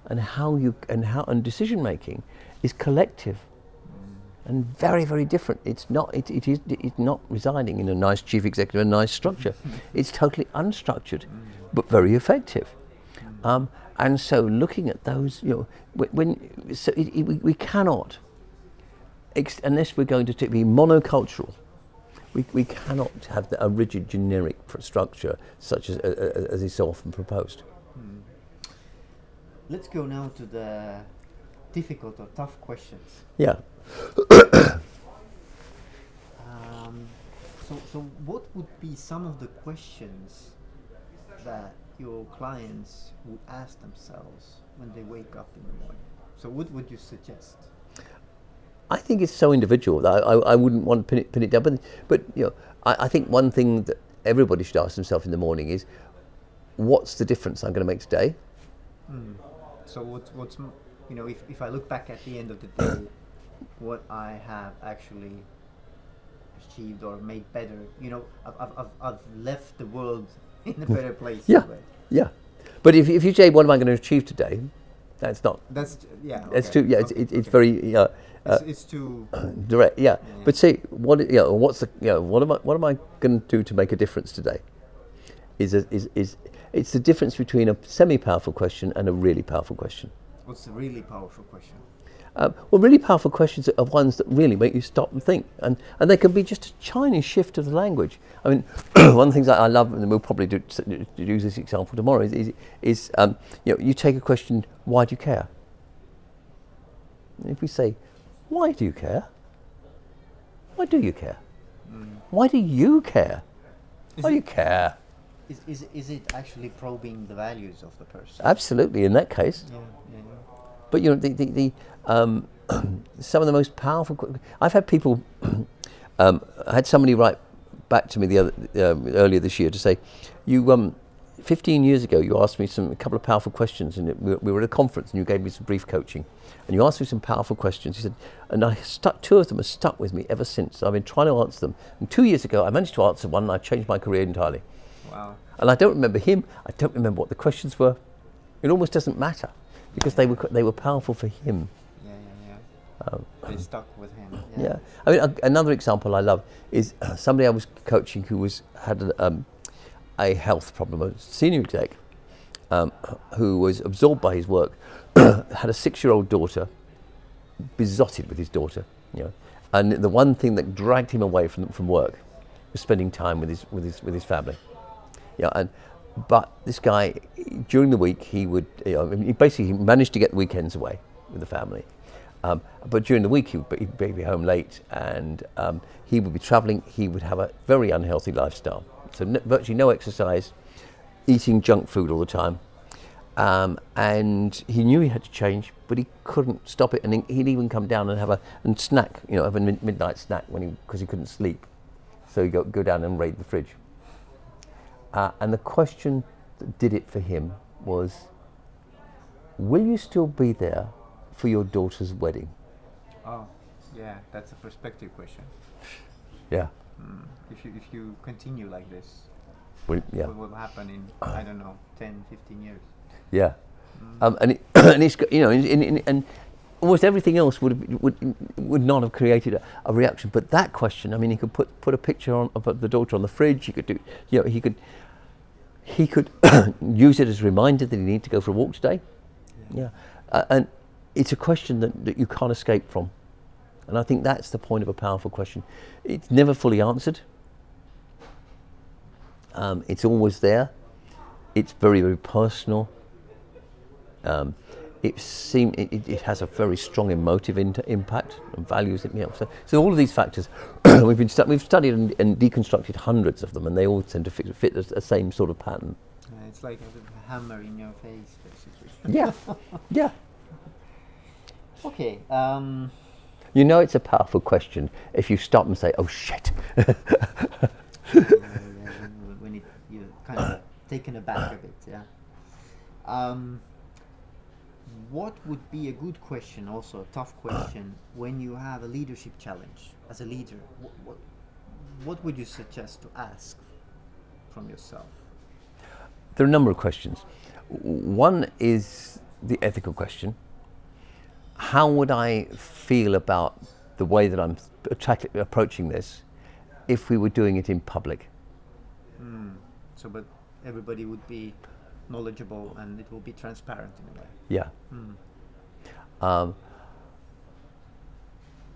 and how you and how and decision making, is collective and very, very different. It's not. It, it is. It's not residing in a nice chief executive, a nice structure. it's totally unstructured, but very effective. Um, and so, looking at those, you know, wh- when so it, it, we, we cannot, ex- unless we're going to t- be monocultural, we, we cannot have a rigid generic structure such as, uh, as is so often proposed. Let's go now to the difficult or tough questions. Yeah. Um, so, so what would be some of the questions that your clients would ask themselves when they wake up in the morning? So, what would you suggest? I think it's so individual that I, I, I wouldn't want to pin it, pin it down. But, but you know, I, I think one thing that everybody should ask themselves in the morning is, what's the difference I'm going to make today? Mm. So, what, what's you know, if, if I look back at the end of the day, what I have actually achieved or made better, you know, I've, I've, I've, left the world in a better place. Yeah. Yeah. But if, if you say, what am I going to achieve today? That's not. That's yeah. That's okay, too. Yeah, it's, okay, it, it's okay. very. Uh, uh, It's, it's too. direct. Yeah. Yeah. But see, what? You know, what's the? You know, what am I? What am I going to do to make a difference today? Is a, is is it's the difference between a semi-powerful question and a really powerful question. What's a really powerful question? Uh, well, really powerful questions are ones that really make you stop and think, and, and they can be just a tiny shift of the language. I mean, one of the things that I love, and we'll probably do, do use this example tomorrow, is, is, is um, you know, you take a question, why do you care? And if we say, why do you care? Why do you care? Why do you care? Is why do you care? Is, is, is it actually probing the values of the person? Absolutely, in that case. yeah, yeah, yeah. But you know, the, the, the um, some of the most powerful. I've had people. um, I had somebody write back to me the other um, earlier this year to say, "You, um, 15 years ago, you asked me some a couple of powerful questions, and we, we were at a conference, and you gave me some brief coaching, and you asked me some powerful questions." He said, "And I stuck. Two of them have stuck with me ever since. I've been trying to answer them. And two years ago, I managed to answer one, and I changed my career entirely. Wow. And I don't remember him. I don't remember what the questions were. It almost doesn't matter." Because they were they were powerful for him. Yeah, yeah, yeah. they stuck with him. Yeah. Yeah. I mean, a, another example I love is uh, somebody I was coaching who was had a, um, a health problem, a senior exec, um, who was absorbed by his work, had a six-year-old daughter, besotted with his daughter, you know, and the one thing that dragged him away from from work was spending time with his with his with his family. Yeah, and but this guy during the week he would you know, he basically managed to get the weekends away with the family. Um, but during the week he would be, be home late and um, he would be travelling. He would have a very unhealthy lifestyle. So n- virtually no exercise, eating junk food all the time. Um, and he knew he had to change, but he couldn't stop it. And he- he'd even come down and have a and snack, you know, have a mid- midnight snack when he because he couldn't sleep. So he'd go, go down and raid the fridge. Uh, and the question that did it for him was, will you still be there for your daughter's wedding? Oh, yeah, that's a perspective question. Yeah. Mm. If you if you continue like this, Will, yeah. what will happen in I don't know 10, 15 years? Yeah. Um, and, it, and it's you know in, in, in, and almost everything else would have, would would not have created a, a reaction. But that question, I mean, he could put put a picture on of the daughter on the fridge. He could do, you know, he could he could use it as a reminder that he needed to go for a walk today. Yeah, uh, and it's a question that, that you can't escape from. And I think that's the point of a powerful question. It's never fully answered. Um, it's always there. It's very, very personal. Um, it seem it, it, has a very strong emotive impact and values. It, you know, so, so all of these factors, we've been stu- we've studied and, and deconstructed hundreds of them, and they all tend to fit, fit the, the same sort of pattern. Uh, it's like a hammer in your face, basically. Yeah, yeah. Okay. Um, You know, it's a powerful question if you stop and say, "Oh shit." yeah, yeah, when, when it, you're kind of taken aback a bit, yeah. Um, what would be a good question, also a tough question, when you have a leadership challenge as a leader? What, what, what would you suggest to ask from yourself? There are a number of questions. One is the ethical question. How would I feel about the way that I'm approaching this if we were doing it in public? Hmm. So, but everybody would be knowledgeable and it will be transparent in a way. Yeah. Hmm. Um,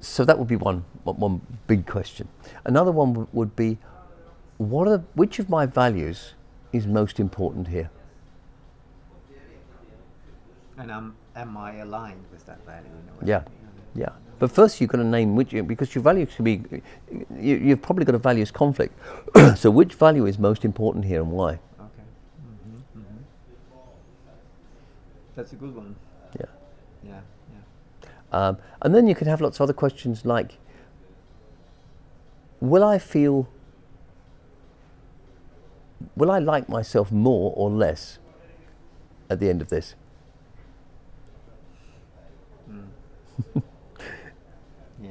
so that would be one, one, big question. Another one would, be, what are the, which of my values is most important here? And am, am I aligned with that value in a way? Yeah. Yeah. But first, you've got to name which, because your value can be, you, you've probably got a values conflict. so, which value is most important here and why? Okay. hmm hmm That's a good one. Yeah. Yeah. Yeah. Um, and then you can have lots of other questions like, will I feel, will I like myself more or less at the end of this? Mm. yeah.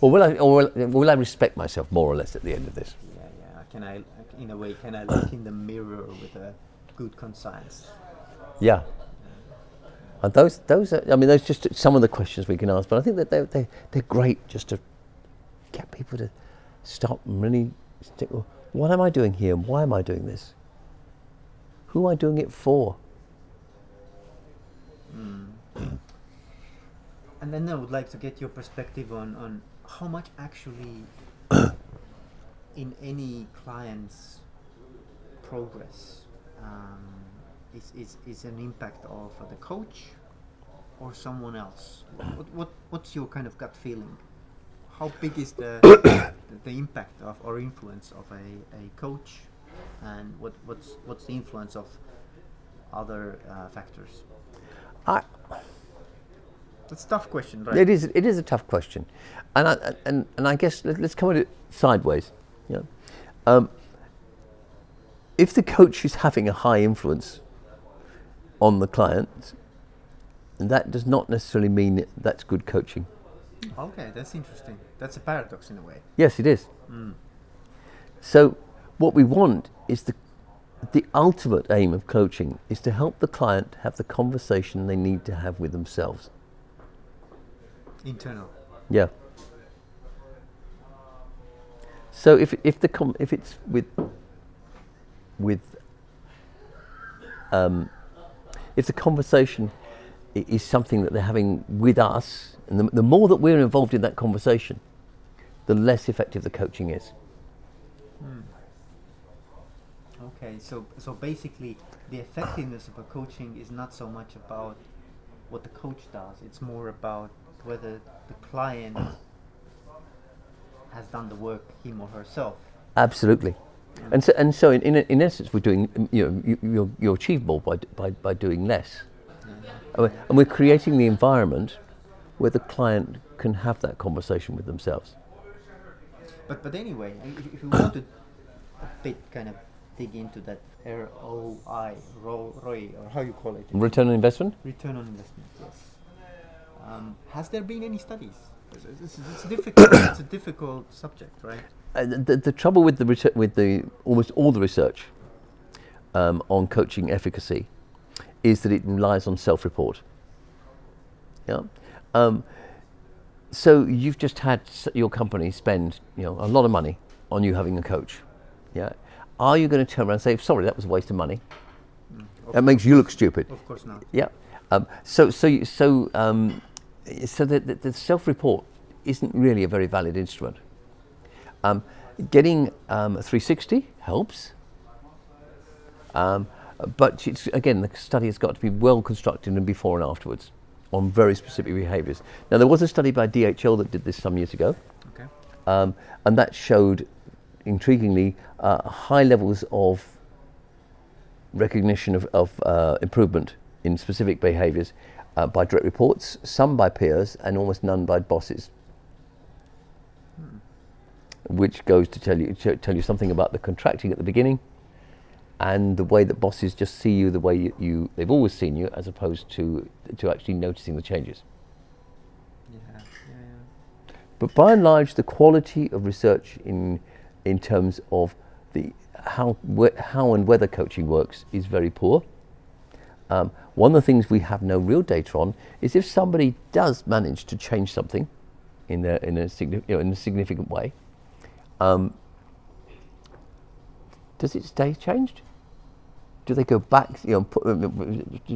Or will I, or will, will I respect myself more or less at the end of this? yeah, yeah. Can I, in a way, can I look in the mirror with a good conscience? Yeah. And those, those are, I mean, those just some of the questions we can ask, but I think that they're, they're, they're great just to get people to stop and really stick, well, what am I doing here? and Why am I doing this? Who am I doing it for? Mm. and then I would like to get your perspective on, on how much actually in any client's progress um, is, is, is an impact of the coach or someone else? What, what, what's your kind of gut feeling? How big is the, the, the impact of or influence of a, a coach and what, what's, what's the influence of other uh, factors? I, That's a tough question, right? It is. It is a tough question, and I, and and I guess let, us come at it sideways. You know, um, if the coach is having a high influence on the client, that does not necessarily mean that that's good coaching. Okay, that's interesting. That's a paradox in a way. Yes, it is. Mm. So, what we want is the the ultimate aim of coaching is to help the client have the conversation they need to have with themselves. Internal. Yeah. So if if the com- if it's with with um, if the conversation is something that they're having with us, and the, the more that we're involved in that conversation, the less effective the coaching is. Mm. Okay, so so basically, the effectiveness of a coaching is not so much about what the coach does. It's more about whether the client has done the work him or herself. Absolutely. And so, and so in, in, in essence, we're doing, you know, you, you're, more by, by, by doing less. And we're- and we're creating the environment where the client can have that conversation with themselves. But but anyway, if, if you want to a bit kind of dig into that ROI, ro- ROI, or how you call it? Return on investment? Return on investment, yes. Um, has there been any studies? It's, it's, difficult. it's a difficult subject, right? Uh, the, the trouble with the research, with the almost all the research um, on coaching efficacy is that it relies on self-report. Yeah. Um, so you've just had your company spend you know a lot of money on you having a coach. Yeah. Are you going to turn around and say, "Sorry, that was a waste of money"? Of, That makes you look stupid. of course not. Yeah. Um, so so you- so um, so the, the, the self-report isn't really a very valid instrument. Um, getting um, 360 helps, um, but it's, again, the study has got to be well constructed and before and afterwards on very specific behaviours. Now, there was a study by DHL that did this some years ago, Okay. um, and that showed, intriguingly, uh, high levels of recognition of, of uh, improvement in specific behaviours uh, by direct reports, some by peers, and almost none by bosses. Which goes to tell you to tell you something about the contracting at the beginning, and the way that bosses just see you the way you, you they've always seen you, as opposed to to actually noticing the changes. Yeah. Yeah. yeah. But by and large, the quality of research in in terms of the how wh- how and whether coaching works is very poor. Um, one of the things we have no real data on is if somebody does manage to change something in in a you know, in a significant way. Um, does it stay changed? Do they go back? You know, put,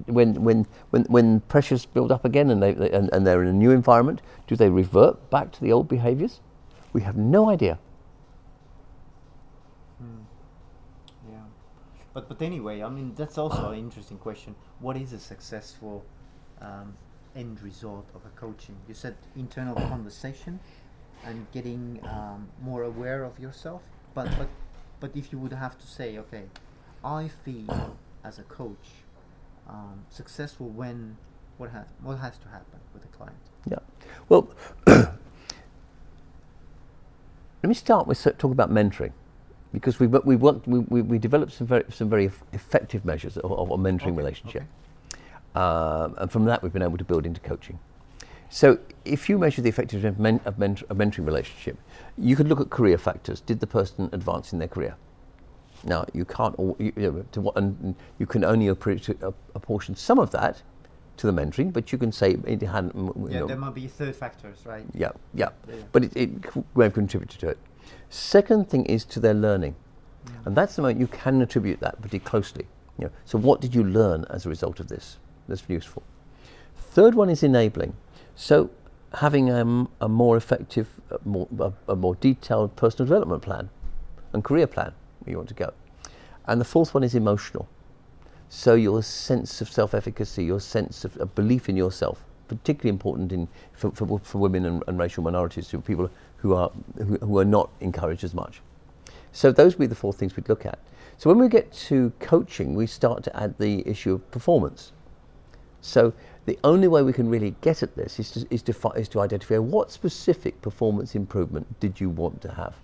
when when when when pressures build up again and they, they and, and they're in a new environment, do they revert back to the old behaviours? We have no idea. Yeah. But but anyway, I mean that's also an interesting question. What is a successful um, end result of a coaching? You said internal conversation and getting um, more aware of yourself. But but but if you would have to say, okay, I feel as a coach um, successful when what has what has to happen with the client? Yeah. Well, let me start with talk about mentoring, because we we worked we, we, we developed some very some very effective measures of, of a mentoring Okay, relationship, okay. um, and from that we've been able to build into coaching. So if you measure the effectiveness of, men, of mentoring relationship, you could look at career factors. Did the person advance in their career? Now you can't all, you, you know, to what, and you can only apportion some of that to the mentoring, but you can say it hadn't. Yeah, know, there might be third factors, right? yeah, yeah. Yeah. But it, it may have contributed to it. Second thing is to their learning. And that's the moment you can attribute that pretty closely. You know, so what did you learn as a result of this? That's useful. Third one is enabling. So having um, a more effective, a more, a, a more detailed personal development plan and career plan where you want to go. And the fourth one is emotional. So your sense of self-efficacy, your sense of, of belief in yourself, particularly important in for, for, for women and, and racial minorities, who people who are who, who are not encouraged as much. So those would be the four things we'd look at. So when we get to coaching, we start to add the issue of performance. So the only way we can really get at this is to, is to, fi- is to identify what specific performance improvement did you want to have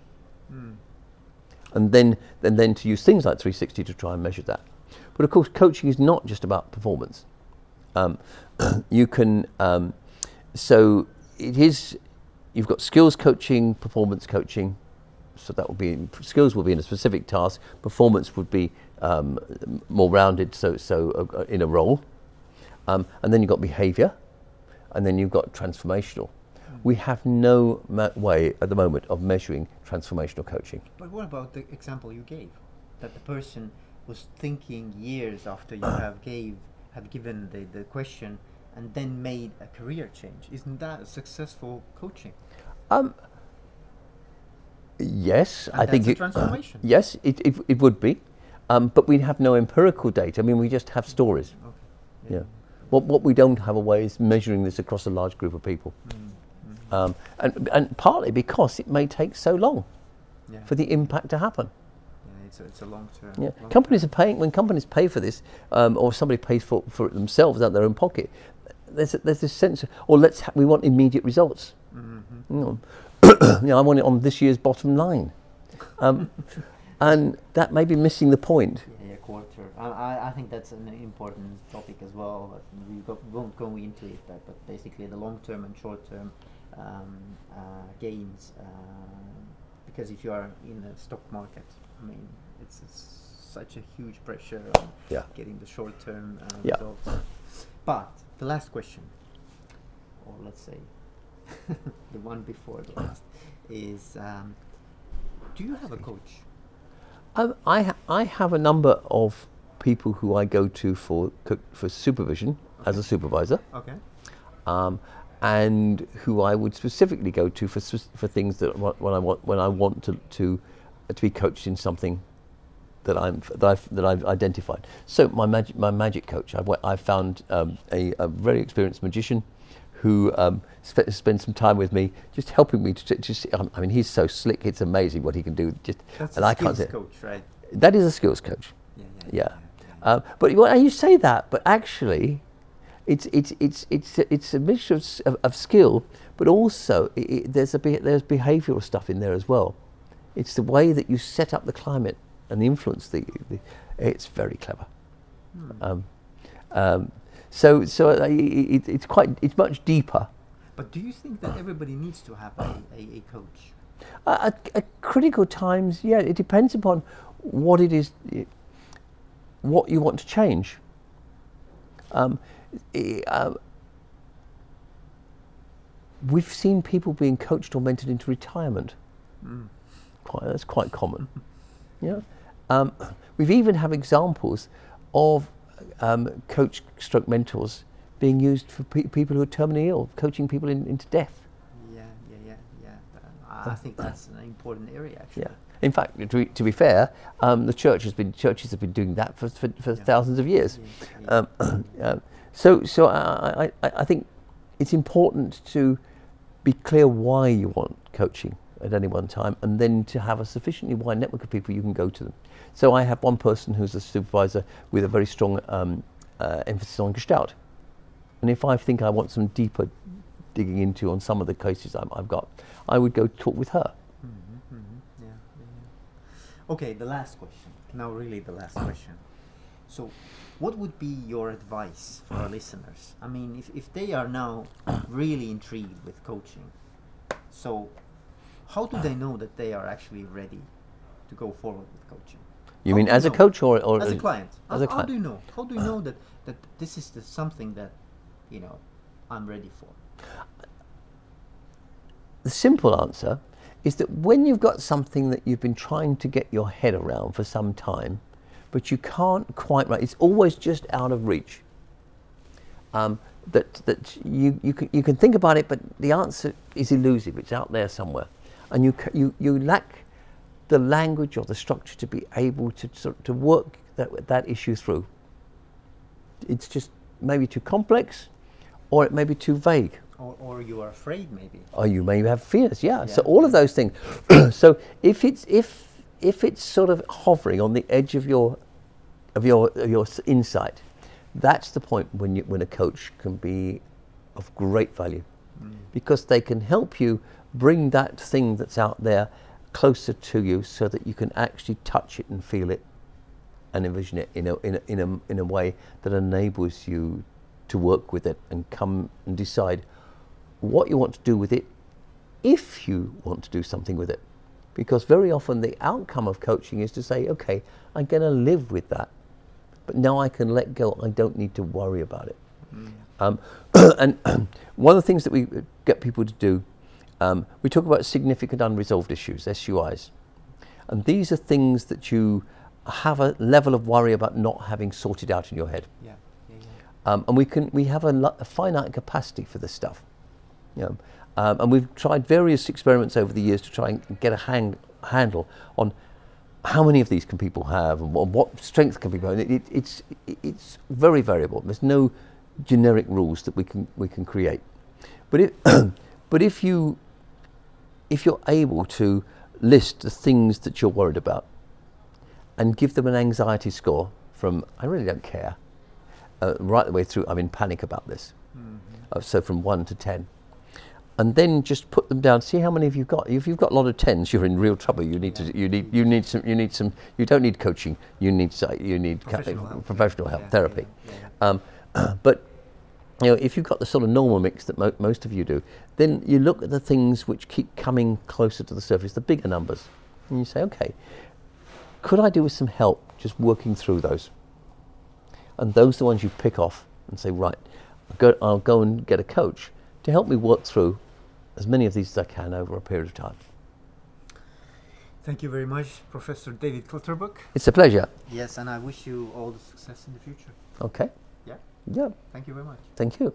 and then and then to use things like 360 to try and measure that. But of course, coaching is not just about performance. Um, you can um, so it is. You've got skills coaching, performance coaching. So that will be skills will be in a specific task. Performance would be um, more rounded. So so uh, in a role, um, and then you've got behaviour, and then you've got transformational. We have no ma- way at the moment of measuring transformational coaching. But what about the example you gave? That the person was thinking years after you have gave have given the, the question and then made a career change. Isn't that a successful coaching? Um, yes, And I think a it, transformation. yes, it, it, it would be, um, but we have no empirical data. I mean, we just have stories. Okay. Yeah. What what we don't have a way is measuring this across a large group of people, Mm-hmm. um, and and partly because it may take so long Yeah. for the impact to happen. yeah, it's a, it's a long term. Yeah. long Companies are paying when companies pay for this, um, or somebody pays for, for it themselves out of their own pocket. There's a, there's this sense, of, or let's ha- we want immediate results. Mhm. You know, you know, I want it on this year's bottom line. Um, and that may be missing the point. Yeah, yeah, quarter. I, I, I think that's an important topic as well. We go, won't go into it, but, but basically the long term and short term um, uh, gains. Uh, because if you are in the stock market, I mean, it's, it's such a huge pressure on Yeah. getting the short term uh, Yeah. results. But the last question, or let's say the one before the last, is um, do you have a coach? Um, I ha- I have a number of people who I go to for for supervision as a supervisor, Okay. um, and who I would specifically go to for for things that when I want when I want to to to be coached in something that I'm that I've, that I've identified. So my magic my magic coach, I've, I've found um, a, a very experienced magician who um, spe- spends some time with me, just helping me to just. I mean, he's so slick; it's amazing what he can do. Just That's and a I can't skills coach, right? that is a skills coach. Yeah. Yeah. Um, but you say that, but actually, it's it's it's it's a- it's a mixture of, of, of skill, but also i i there's a be- there's behavioural stuff in there as well. It's the way that you set up the climate and the influence that you, the, it's very clever. Hmm. Um, um, so so uh, i- i- it, it's quite it's much deeper. But do you think that everybody needs to have a, a, a coach? Uh, at, at critical times, yeah, it depends upon what it is, what you want to change. Um, uh, we've seen people being coached or mentored into retirement. Mm. Quite, that's quite common. yeah. Um, we've even have examples of um, coach stroke mentors being used for pe- people who are terminally ill, coaching people in, into death. Yeah, yeah, yeah, yeah. I think that's an important area, actually. Yeah. In fact, to be, to be fair, um, the church has been churches have been doing that for, for, for Yeah. thousands of years. Yeah, yeah. Um, um, so so I, I I think it's important to be clear why you want coaching at any one time, and then to have a sufficiently wide network of people you can go to them. So I have one person who's a supervisor with a very strong um, uh, emphasis on Gestalt, and if I think I want some deeper digging into on some of the cases I'm, I've got, I would go talk with her. Mhm, mhm, yeah, yeah, yeah. Okay, the last question. Now, really, the last question. So, what would be your advice for our listeners? I mean, if, if they are now really intrigued with coaching, so how do they know that they are actually ready to go forward with coaching? You How mean do you as a know? coach or, or as a client? as how, a how do you know? How do you know that, that this is the, something that, you know, I'm ready for? The simple answer is that when you've got something that you've been trying to get your head around for some time, but you can't quite right, it's always just out of reach. Um, that that you, you, can, you can think about it, but the answer is elusive. It's out there somewhere. And you, you, you lack the language or the structure to be able to, sort to work that, that issue through. It's just maybe too complex or it may be too vague. Or, or you are afraid, maybe? or you may have fears yeah, so all of those things so if it's if if it's sort of hovering on the edge of your of your of your insight that's the point when you when a coach can be of great value mm. because they can help you bring that thing that's out there closer to you so that you can actually touch it and feel it and envision it in a, in a, in a, in a way that enables you to work with it and come and decide what you want to do with it if you want to do something with it. Because very often the outcome of coaching is to say, okay, I'm going to live with that, but now I can let go. I don't need to worry about it. Um, and one of the things that we get people to do, um, we talk about significant unresolved issues, SUIs. And these are things that you have a level of worry about not having sorted out in your head. Yeah, yeah, yeah. Um, and we can we have a, lo- a finite capacity for this stuff. You know, um, and we've tried various experiments over the years to try and get a hang, handle on how many of these can people have and what, what strength can people have. It, it, it's it- it's very variable. There's no generic rules that we can we can create. But if but if you if you're able to list the things that you're worried about and give them an anxiety score from I really don't care uh, right the way through I'm in panic about this. Uh, so from one to ten, and then just put them down. See how many of you've got. If you've got a lot of tens, you're in real trouble. You need to. You need. You need some. You need some. You don't need coaching. You need. You need ca- Professional help. professional help, Yeah, therapy. yeah, yeah. Um, but you know, if you've got the sort of normal mix that mo- most of you do, then you look at the things which keep coming closer to the surface, the bigger numbers, and you say, okay, could I do with some help just working through those? And those are the ones you pick off and say, right, I'll go, I'll go and get a coach to help me work through as many of these as I can over a period of time. Thank you very much, Professor David Clutterbuck. It's a pleasure. Yes, and I wish you all the success in the future. Okay. Yeah. Thank you very much. Thank you.